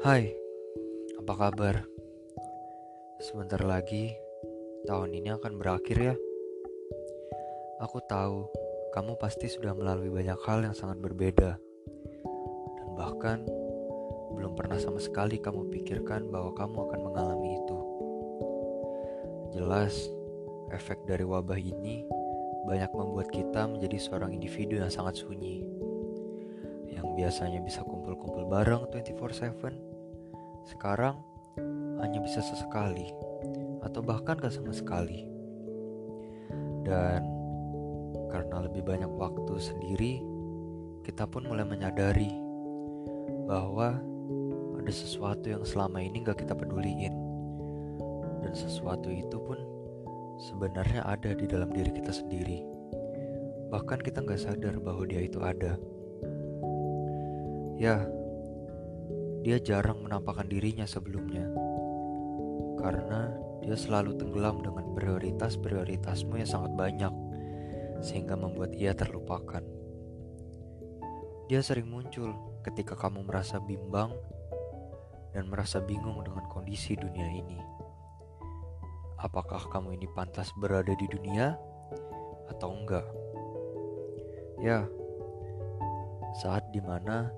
Hai, apa kabar? Sebentar lagi tahun ini akan berakhir ya. Aku tahu kamu pasti sudah melalui banyak hal yang sangat berbeda. Dan bahkan belum pernah sama sekali kamu pikirkan bahwa kamu akan mengalami itu. Jelas, efek dari wabah ini banyak membuat kita menjadi seorang individu yang sangat sunyi. Yang biasanya bisa kumpul-kumpul bareng 24/7 sekarang hanya bisa sesekali atau bahkan gak sama sekali. Dan karena lebih banyak waktu sendiri, kita pun mulai menyadari bahwa ada sesuatu yang selama ini gak kita peduliin. Dan sesuatu itu pun sebenarnya ada di dalam diri kita sendiri. Bahkan kita gak sadar bahwa dia itu ada. Ya, dia jarang menampakkan dirinya sebelumnya. Karena dia selalu tenggelam dengan prioritas-prioritasmu yang sangat banyak, sehingga membuat ia terlupakan. Dia sering muncul ketika kamu merasa bimbang dan merasa bingung dengan kondisi dunia ini. Apakah kamu ini pantas berada di dunia atau enggak? Ya, saat di mana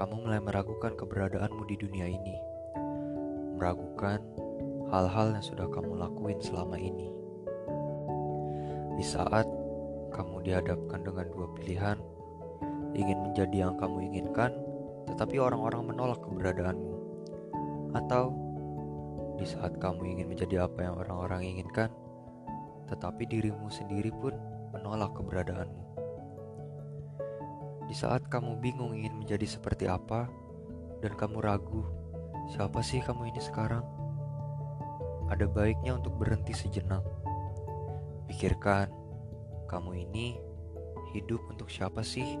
kamu mulai meragukan keberadaanmu di dunia ini, meragukan hal-hal yang sudah kamu lakuin selama ini. Di saat kamu dihadapkan dengan dua pilihan, ingin menjadi yang kamu inginkan, tetapi orang-orang menolak keberadaanmu, atau di saat kamu ingin menjadi apa yang orang-orang inginkan, tetapi dirimu sendiri pun menolak keberadaanmu. Di saat kamu bingung ingin menjadi seperti apa dan kamu ragu, siapa sih kamu ini sekarang? Ada baiknya untuk berhenti sejenak. Pikirkan, kamu ini hidup untuk siapa sih?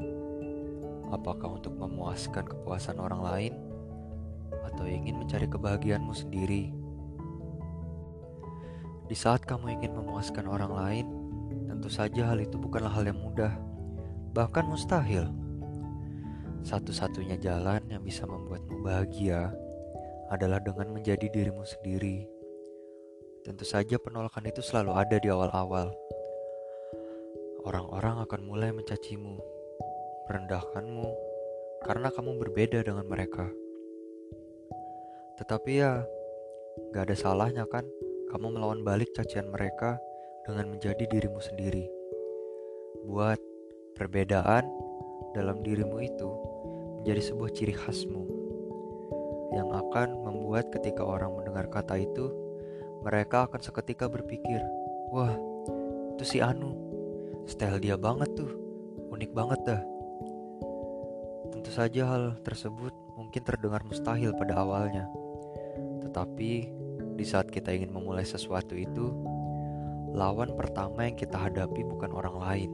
Apakah untuk memuaskan kepuasan orang lain atau ingin mencari kebahagiaanmu sendiri? Di saat kamu ingin memuaskan orang lain, tentu saja hal itu bukanlah hal yang mudah, bahkan mustahil. Satu-satunya jalan yang bisa membuatmu bahagia adalah dengan menjadi dirimu sendiri. Tentu saja penolakan itu selalu ada di awal-awal. Orang-orang akan mulai mencacimu, merendahkanmu, karena kamu berbeda dengan mereka. Tetapi ya, gak ada salahnya kan kamu melawan balik cacian mereka dengan menjadi dirimu sendiri. Buat perbedaan dalam dirimu itu menjadi sebuah ciri khasmu yang akan membuat ketika orang mendengar kata itu, mereka akan seketika berpikir, "Wah, itu si Anu, style dia banget tuh, unik banget dah." Tentu saja hal tersebut mungkin terdengar mustahil pada awalnya, tetapi di saat kita ingin memulai sesuatu itu, lawan pertama yang kita hadapi bukan orang lain,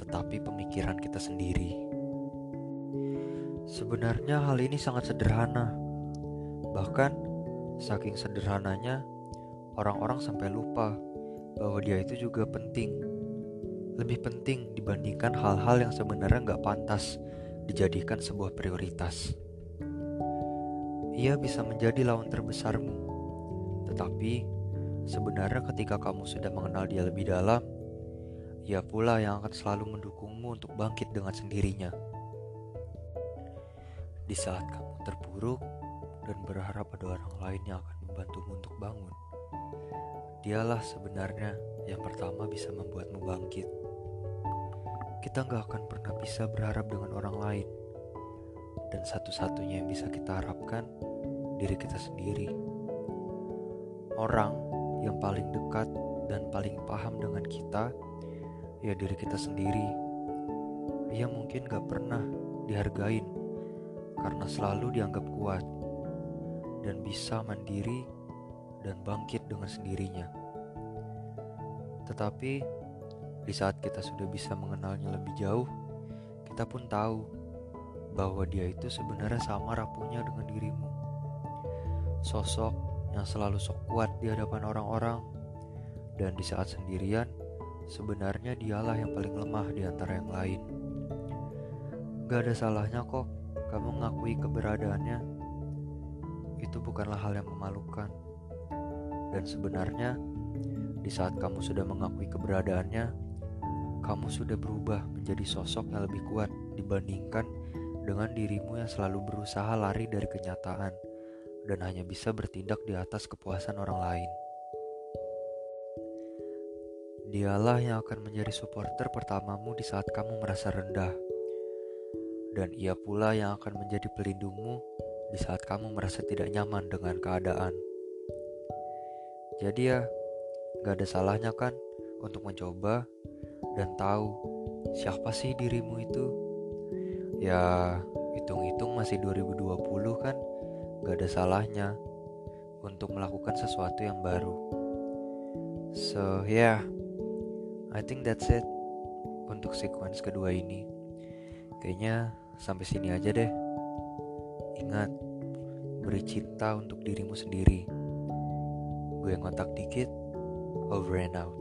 tetapi pemikiran kita sendiri. Sebenarnya hal ini sangat sederhana. Bahkan saking sederhananya, orang-orang sampai lupa bahwa dia itu juga penting. Lebih penting dibandingkan hal-hal yang sebenarnya nggak pantas dijadikan sebuah prioritas. Ia bisa menjadi lawan terbesarmu, tetapi sebenarnya ketika kamu sudah mengenal dia lebih dalam, ia pula yang akan selalu mendukungmu untuk bangkit dengan sendirinya. Di saat kamu terpuruk dan berharap ada orang lain yang akan membantumu untuk bangun, dialah sebenarnya yang pertama bisa membuatmu bangkit. Kita nggak akan pernah bisa berharap dengan orang lain, dan satu-satunya yang bisa kita harapkan diri kita sendiri. Orang yang paling dekat dan paling paham dengan kita ya diri kita sendiri. Ia mungkin gak pernah dihargain karena selalu dianggap kuat dan bisa mandiri dan bangkit dengan sendirinya. Tetapi di saat kita sudah bisa mengenalnya lebih jauh, kita pun tahu bahwa dia itu sebenarnya sama rapuhnya dengan dirimu. Sosok yang selalu sok kuat di hadapan orang-orang dan di saat sendirian sebenarnya dialah yang paling lemah di antara yang lain. Gak ada salahnya kok kamu mengakui keberadaannya. itu bukanlah hal yang memalukan. Dan sebenarnya, di saat kamu sudah mengakui keberadaannya, kamu sudah berubah menjadi sosok yang lebih kuat dibandingkan dengan dirimu yang selalu berusaha lari dari kenyataan dan hanya bisa bertindak di atas kepuasan orang lain. Dialah yang akan menjadi supporter pertamamu di saat kamu merasa rendah. Dan ia pula yang akan menjadi pelindungmu di saat kamu merasa tidak nyaman dengan keadaan. Jadi ya, gak ada salahnya kan untuk mencoba dan tahu siapa sih dirimu itu. Ya, hitung-hitung masih 2020 kan, gak ada salahnya untuk melakukan sesuatu yang baru. So, yeah. I think that's it untuk sequence kedua ini. Kayaknya sampai sini aja deh. Ingat, beri cinta untuk dirimu sendiri. Gue yang kontak dikit, over and out.